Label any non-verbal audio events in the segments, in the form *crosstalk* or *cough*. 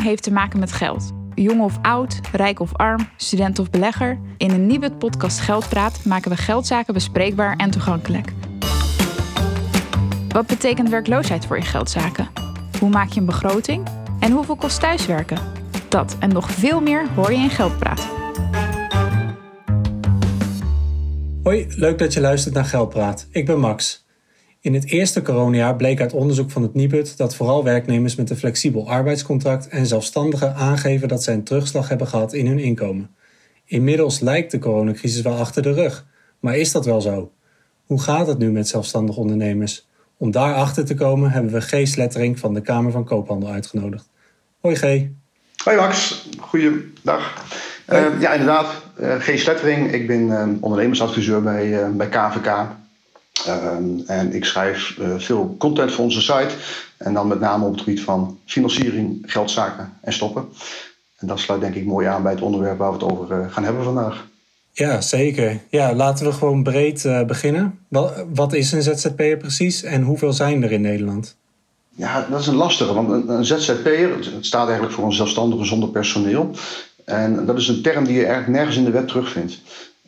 Heeft te maken met geld. Jong of oud, rijk of arm, student of belegger. In een nieuwe podcast Geldpraat maken we geldzaken bespreekbaar en toegankelijk. Wat betekent werkloosheid voor je geldzaken? Hoe maak je een begroting? En hoeveel kost thuiswerken? Dat en nog veel meer hoor je in Geldpraat. Hoi, leuk dat je luistert naar Geldpraat. Ik ben Max. In het eerste coronajaar bleek uit onderzoek van het NIBUD dat vooral werknemers met een flexibel arbeidscontract en zelfstandigen aangeven dat zij een terugslag hebben gehad in hun inkomen. Inmiddels lijkt de coronacrisis wel achter de rug, maar is dat wel zo? Hoe gaat het nu met zelfstandige ondernemers? Om daarachter te komen hebben we G. Slettering van de Kamer van Koophandel uitgenodigd. Hoi G. Hoi Max, goeiedag. Uh, ja, inderdaad, uh, G. Slettering. Ik ben uh, ondernemersadviseur bij, bij KVK. Ehm, en ik schrijf uh, veel content voor onze site. En dan met name op het gebied van financiering, geldzaken en stoppen. En dat sluit denk ik mooi aan bij het onderwerp waar we het over uh, gaan hebben vandaag. Ja, zeker. Ja, laten we gewoon breed uh, beginnen. Wat, wat, is een ZZP'er precies en hoeveel zijn er in Nederland? Ja, dat is een lastige. Want een, een ZZP'er, het staat eigenlijk voor een zelfstandige zonder personeel. En dat is een term die je eigenlijk nergens in de wet terugvindt.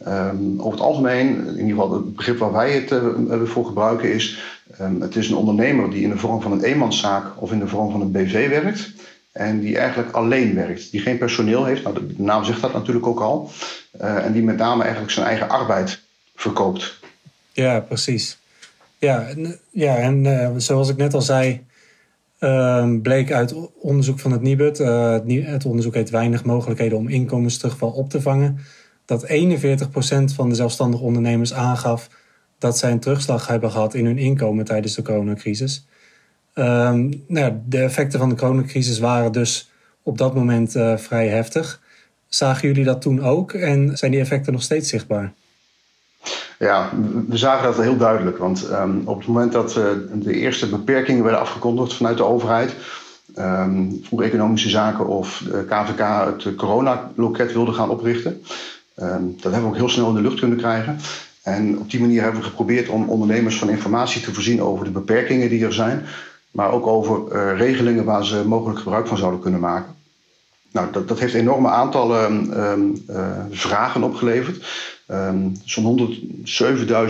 Um, over het algemeen, in ieder geval het begrip waar wij het uh, voor gebruiken is, um, het is een ondernemer die in de vorm van een eenmanszaak of in de vorm van een BV werkt. En die eigenlijk alleen werkt, die geen personeel heeft. Nou, de, naam zegt dat natuurlijk ook al. Uh, en die met name eigenlijk zijn eigen arbeid verkoopt. Ja, precies. Ja, ja en uh, zoals ik net al zei, uh, bleek uit onderzoek van het NIBUD, het onderzoek heeft weinig mogelijkheden om inkomensterugval op te vangen dat 41% van de zelfstandig ondernemers aangaf dat zij een terugslag hebben gehad in hun inkomen tijdens de coronacrisis. Um, nou, de effecten van de coronacrisis waren dus op dat moment uh, vrij heftig. Zagen jullie dat toen ook en zijn die effecten nog steeds zichtbaar? Ja, we zagen dat heel duidelijk. Want um, op het moment dat uh, de eerste beperkingen werden afgekondigd vanuit de overheid, um, voor economische zaken of de KVK het coronaloket wilde gaan oprichten, Um, dat hebben we ook heel snel in de lucht kunnen krijgen. En op die manier hebben we geprobeerd om ondernemers van informatie te voorzien over de beperkingen die er zijn, maar ook over uh, regelingen waar ze mogelijk gebruik van zouden kunnen maken. Nou, dat, dat heeft enorme aantallen um, uh, vragen opgeleverd. Zo'n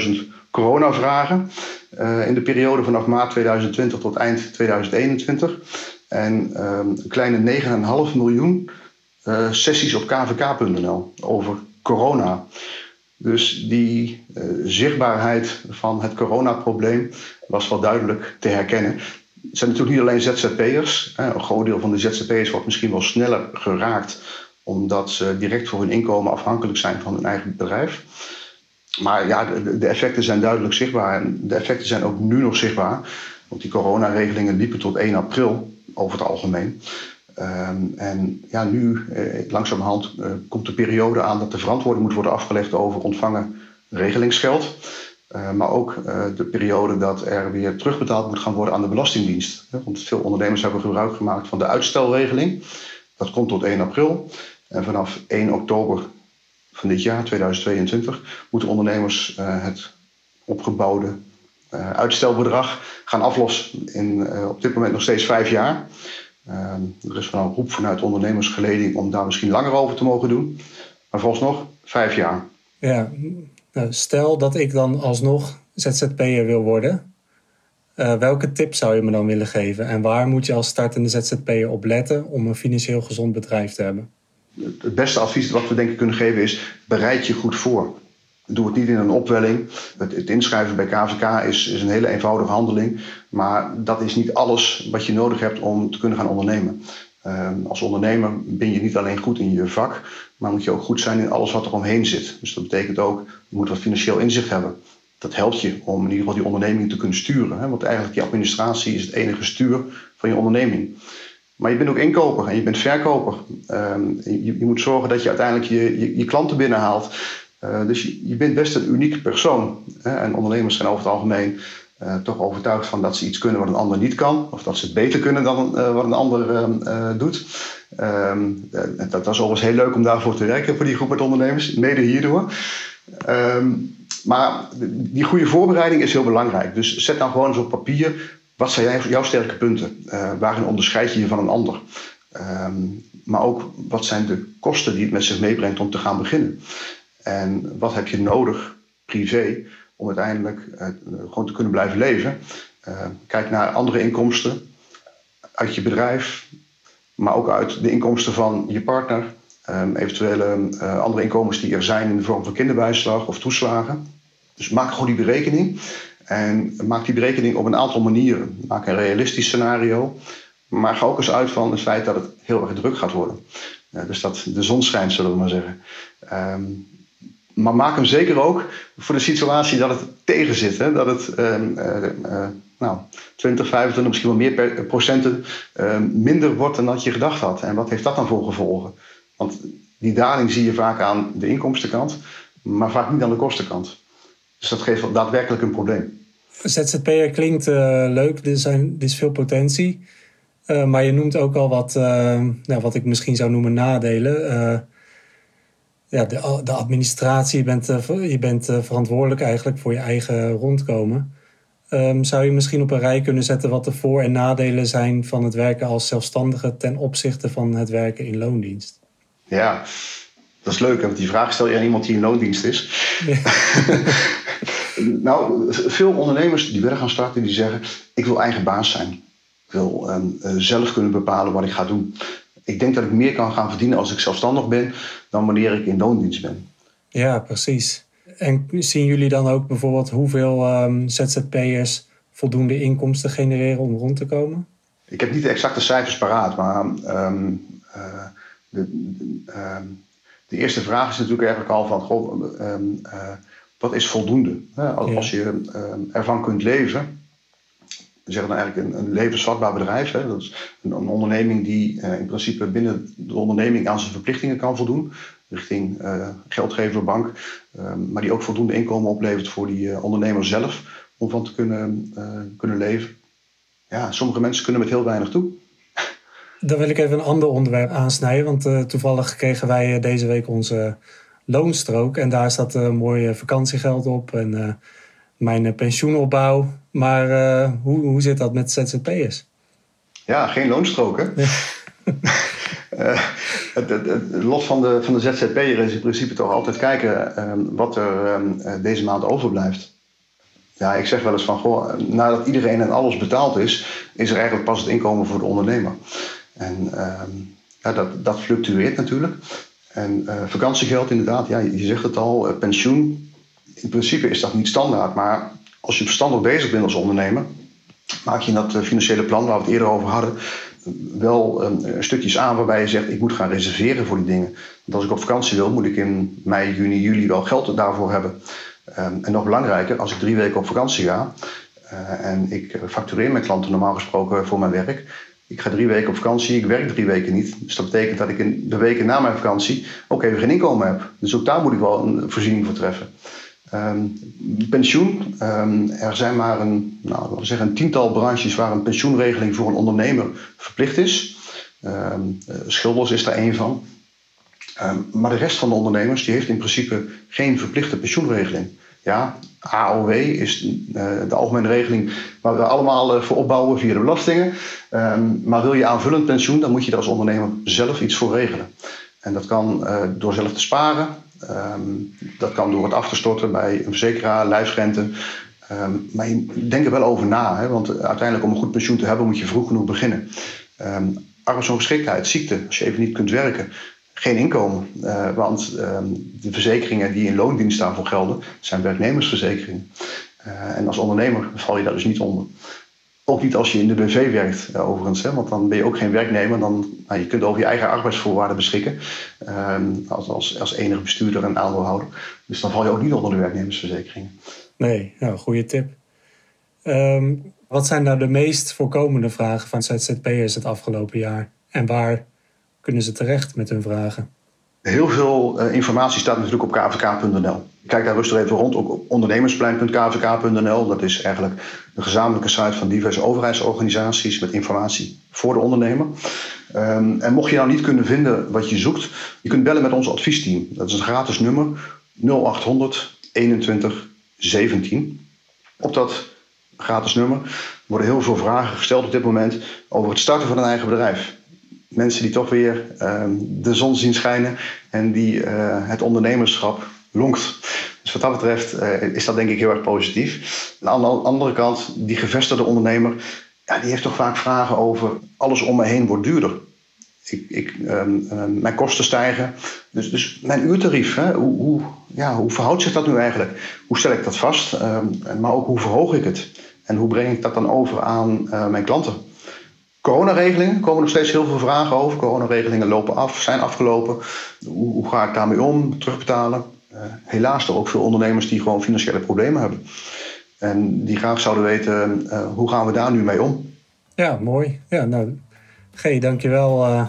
107.000 coronavragen uh, in de periode vanaf maart 2020 tot eind 2021. En een kleine 9,5 miljoen sessies op kvk.nl over corona. Dus die uh, zichtbaarheid van het coronaprobleem was wel duidelijk te herkennen. Het zijn natuurlijk niet alleen ZZP'ers. Een groot deel van de ZZP'ers wordt misschien wel sneller geraakt, omdat ze direct voor hun inkomen afhankelijk zijn van hun eigen bedrijf. Maar ja, de, de effecten zijn duidelijk zichtbaar. En de effecten zijn ook nu nog zichtbaar. Want die coronaregelingen liepen tot 1 april over het algemeen. Um, en ja, nu, eh, langzamerhand, uh, komt de periode aan dat de verantwoording moet worden afgelegd over ontvangen regelingsgeld. Uh, maar ook uh, de periode dat er weer terugbetaald moet gaan worden aan de Belastingdienst. Want veel ondernemers hebben gebruik gemaakt van de uitstelregeling. Dat komt tot 1 april. En vanaf 1 oktober van dit jaar, 2022, moeten ondernemers het opgebouwde uitstelbedrag gaan aflossen. In op dit moment nog steeds vijf jaar. Ehm, er is wel een roep vanuit ondernemersgeleding om daar misschien langer over te mogen doen. Maar nog vijf jaar. Ja, nou, stel dat ik dan alsnog ZZP'er wil worden. Uh, welke tips zou je me dan willen geven? En waar moet je als startende ZZP'er op letten om een financieel gezond bedrijf te hebben? Het beste advies wat we denk ik kunnen geven is: bereid je goed voor. Doe het niet in een opwelling. Het, inschrijven bij KVK is, is, een hele eenvoudige handeling. Maar dat is niet alles wat je nodig hebt om te kunnen gaan ondernemen. Um, als ondernemer ben je niet alleen goed in je vak, maar moet je ook goed zijn in alles wat er omheen zit. Dus dat betekent ook, je moet wat financieel inzicht hebben. Dat helpt je om in ieder geval die onderneming te kunnen sturen. Hè? Want eigenlijk die administratie is het enige stuur van je onderneming. Maar je bent ook inkoper en je bent verkoper. Um, je, je, moet zorgen dat je uiteindelijk je, je, je klanten binnenhaalt. Uh, dus je, bent best een unieke persoon. Hè? En ondernemers zijn over het algemeen uh, toch overtuigd van dat ze iets kunnen wat een ander niet kan. Of dat ze het beter kunnen dan uh, wat een ander doet. Um, dat, is overigens heel leuk om daarvoor te werken voor die groep met ondernemers. Mede hierdoor. Um, maar die goede voorbereiding is heel belangrijk. Dus zet dan gewoon eens op papier. Wat zijn jouw sterke punten? waarin onderscheid je je van een ander? Ehm, maar ook wat zijn de kosten die het met zich meebrengt om te gaan beginnen. En wat heb je nodig, privé, om uiteindelijk uh, gewoon te kunnen blijven leven. Uh, kijk naar andere inkomsten uit je bedrijf, maar ook uit de inkomsten van je partner. Um, eventuele uh, andere inkomens die er zijn in de vorm van kinderbijslag of toeslagen. Dus maak gewoon die berekening. En maak die berekening op een aantal manieren. Maak een realistisch scenario. Maar ga ook eens uit van het feit dat het heel erg druk gaat worden. Dus dat de zon schijnt, zullen we maar zeggen. Um, maar maak hem zeker ook voor de situatie dat het tegenzit. Hè? Dat het um, uh, nou, 20, 25, misschien wel meer per, procenten minder wordt dan dat je gedacht had. En wat heeft dat dan voor gevolgen? Want die daling zie je vaak aan de inkomstenkant, maar vaak niet aan de kostenkant. Dus dat geeft daadwerkelijk een probleem. ZZP'er klinkt leuk, er, zijn, er is veel potentie. Maar je noemt ook al wat, nou, wat ik misschien zou noemen nadelen. Ja, de, de, administratie, je bent, je bent verantwoordelijk eigenlijk voor je eigen rondkomen. Um, zou je misschien op een rij kunnen zetten wat de voor- en nadelen zijn van het werken als zelfstandige ten opzichte van het werken in loondienst? Ja, dat is leuk, want die vraag stel je aan iemand die in loondienst is. Ja. *laughs* nou, veel ondernemers die willen gaan starten, die zeggen: Ik wil eigen baas zijn. Ik wil um, zelf kunnen bepalen wat ik ga doen. Ik denk dat ik meer kan gaan verdienen als ik zelfstandig ben dan wanneer ik in loondienst ben. Ja, precies. En zien jullie dan ook bijvoorbeeld hoeveel um, ZZP'ers voldoende inkomsten genereren om rond te komen? Ik heb niet de exacte cijfers paraat, maar um, uh, de, de, ehm, de, eerste vraag is natuurlijk eigenlijk al van, goh, um, uh, wat is voldoende? Als, ja. als je ervan kunt leven, we zeggen dan eigenlijk een, een levensvatbaar bedrijf. Hè? Dat is een, een onderneming die uh, in principe binnen de onderneming aan zijn verplichtingen kan voldoen. Richting uh, geldgever, bank. maar die ook voldoende inkomen oplevert voor die uh, ondernemer zelf. Om van te kunnen, kunnen leven. Ja, sommige mensen kunnen met heel weinig toe. Dan wil ik even een ander onderwerp aansnijden. Want toevallig kregen wij deze week onze loonstrook. En daar staat mooi vakantiegeld op en mijn pensioenopbouw. Maar hoe, hoe zit dat met ZZP'ers? Ja, geen loonstrook hè? *laughs* het, het, het, lot van de, van de ZZP'er is in principe toch altijd kijken ehm, wat er ehm, deze maand overblijft. Ja, ik zeg wel eens van, goh, nadat iedereen en alles betaald is, is er eigenlijk pas het inkomen voor de ondernemer. En uh, ja, dat, dat fluctueert natuurlijk. En uh, vakantiegeld inderdaad, ja, je zegt het al, uh, pensioen. In principe is dat niet standaard, maar als je verstandig bezig bent als ondernemer, maak je in dat financiële plan waar we het eerder over hadden, wel stukjes aan waarbij je zegt, ik moet gaan reserveren voor die dingen. Want als ik op vakantie wil, moet ik in mei, juni, juli wel geld daarvoor hebben. Um, en nog belangrijker, als ik drie weken op vakantie ga en ik factureer mijn klanten normaal gesproken voor mijn werk, ik ga drie weken op vakantie, ik werk drie weken niet. Dus dat betekent dat ik in de weken na mijn vakantie ook even geen inkomen heb. Dus ook daar moet ik wel een voorziening voor treffen. Um, pensioen. Um, er zijn maar een, nou, we zeggen een tiental branches waar een pensioenregeling voor een ondernemer verplicht is. Um, Schilders is daar één van. maar de rest van de ondernemers die heeft in principe geen verplichte pensioenregeling. Ja, AOW is uh, de algemene regeling waar we allemaal uh, voor opbouwen via de belastingen. Maar wil je aanvullend pensioen, dan moet je er als ondernemer zelf iets voor regelen. En dat kan door zelf te sparen. Um, dat kan door het af te storten bij een verzekeraar, lijfsrente. Um, maar denk er wel over na. Hè? Want uiteindelijk om een goed pensioen te hebben moet je vroeg genoeg beginnen. arbeidsongeschiktheid, ziekte, als je even niet kunt werken geen inkomen. Uh, want de verzekeringen die in loondienst daarvoor gelden, zijn werknemersverzekeringen. Uh, en als ondernemer val je daar dus niet onder. Ook niet als je in de BV werkt, uh, overigens. Hè, want dan ben je ook geen werknemer. Dan, nou, je kunt over je eigen arbeidsvoorwaarden beschikken. Ehm, als, als, als enige bestuurder en aandeelhouder. Dus dan val je ook niet onder de werknemersverzekeringen. Nee, nou, goede tip. Um, wat zijn nou de meest voorkomende vragen van ZZP'ers het afgelopen jaar? En waar kunnen ze terecht met hun vragen? Heel veel uh, informatie staat natuurlijk op kvk.nl. Kijk daar rustig even rond, op ondernemersplein.kvk.nl. Dat is eigenlijk de gezamenlijke site van diverse overheidsorganisaties met informatie voor de ondernemer. Um, en mocht je nou niet kunnen vinden wat je zoekt, je kunt bellen met ons adviesteam. Dat is een gratis nummer 0800 21 17. Op dat gratis nummer worden heel veel vragen gesteld op dit moment over het starten van een eigen bedrijf mensen die toch weer ehm, de zon zien schijnen en die het ondernemerschap lonkt. Dus wat dat betreft is dat denk ik heel erg positief. Aan de andere kant, die gevestigde ondernemer, ja, die heeft toch vaak vragen over alles om me heen wordt duurder. Ik, ik, ehm, mijn kosten stijgen. Dus, dus mijn uurtarief, hè, hoe, hoe, ja, hoe verhoudt zich dat nu eigenlijk? Hoe stel ik dat vast? Ehm, maar ook hoe verhoog ik het? En hoe breng ik dat dan over aan uh, mijn klanten? Coronaregelingen komen nog steeds heel veel vragen over. Coronaregelingen lopen af, zijn afgelopen. Hoe, hoe ga ik daarmee om? Terugbetalen. Uh, helaas er ook veel ondernemers die gewoon financiële problemen hebben. En die graag zouden weten, uh, hoe gaan we daar nu mee om? Ja, mooi. Ja, nou, G, dankjewel uh,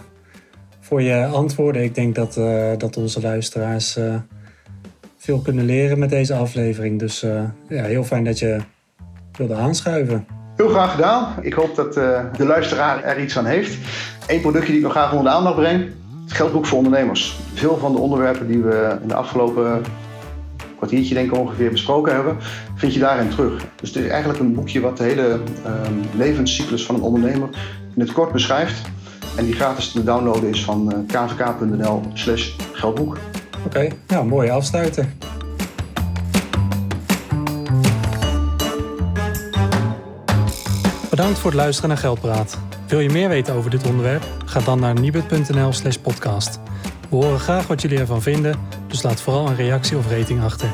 voor je antwoorden. Ik denk dat, dat onze luisteraars veel kunnen leren met deze aflevering. Dus ja, heel fijn dat je wilde aanschuiven. Heel graag gedaan. Ik hoop dat de luisteraar er iets aan heeft. Eén productje die ik nog graag onder de aandacht breng. Het geldboek voor ondernemers. Veel van de onderwerpen die we in de afgelopen kwartiertje denk ik ongeveer besproken hebben, vind je daarin terug. Dus het is eigenlijk een boekje wat de hele um, levenscyclus van een ondernemer in het kort beschrijft. En die gratis te downloaden is van uh, kvk.nl slash geldboek. Oké, okay, nou mooi afsluiten. Bedankt voor het luisteren naar Geldpraat. Wil je meer weten over dit onderwerp? Ga dan naar nibud.nl slash podcast. We horen graag wat jullie ervan vinden, dus laat vooral een reactie of rating achter.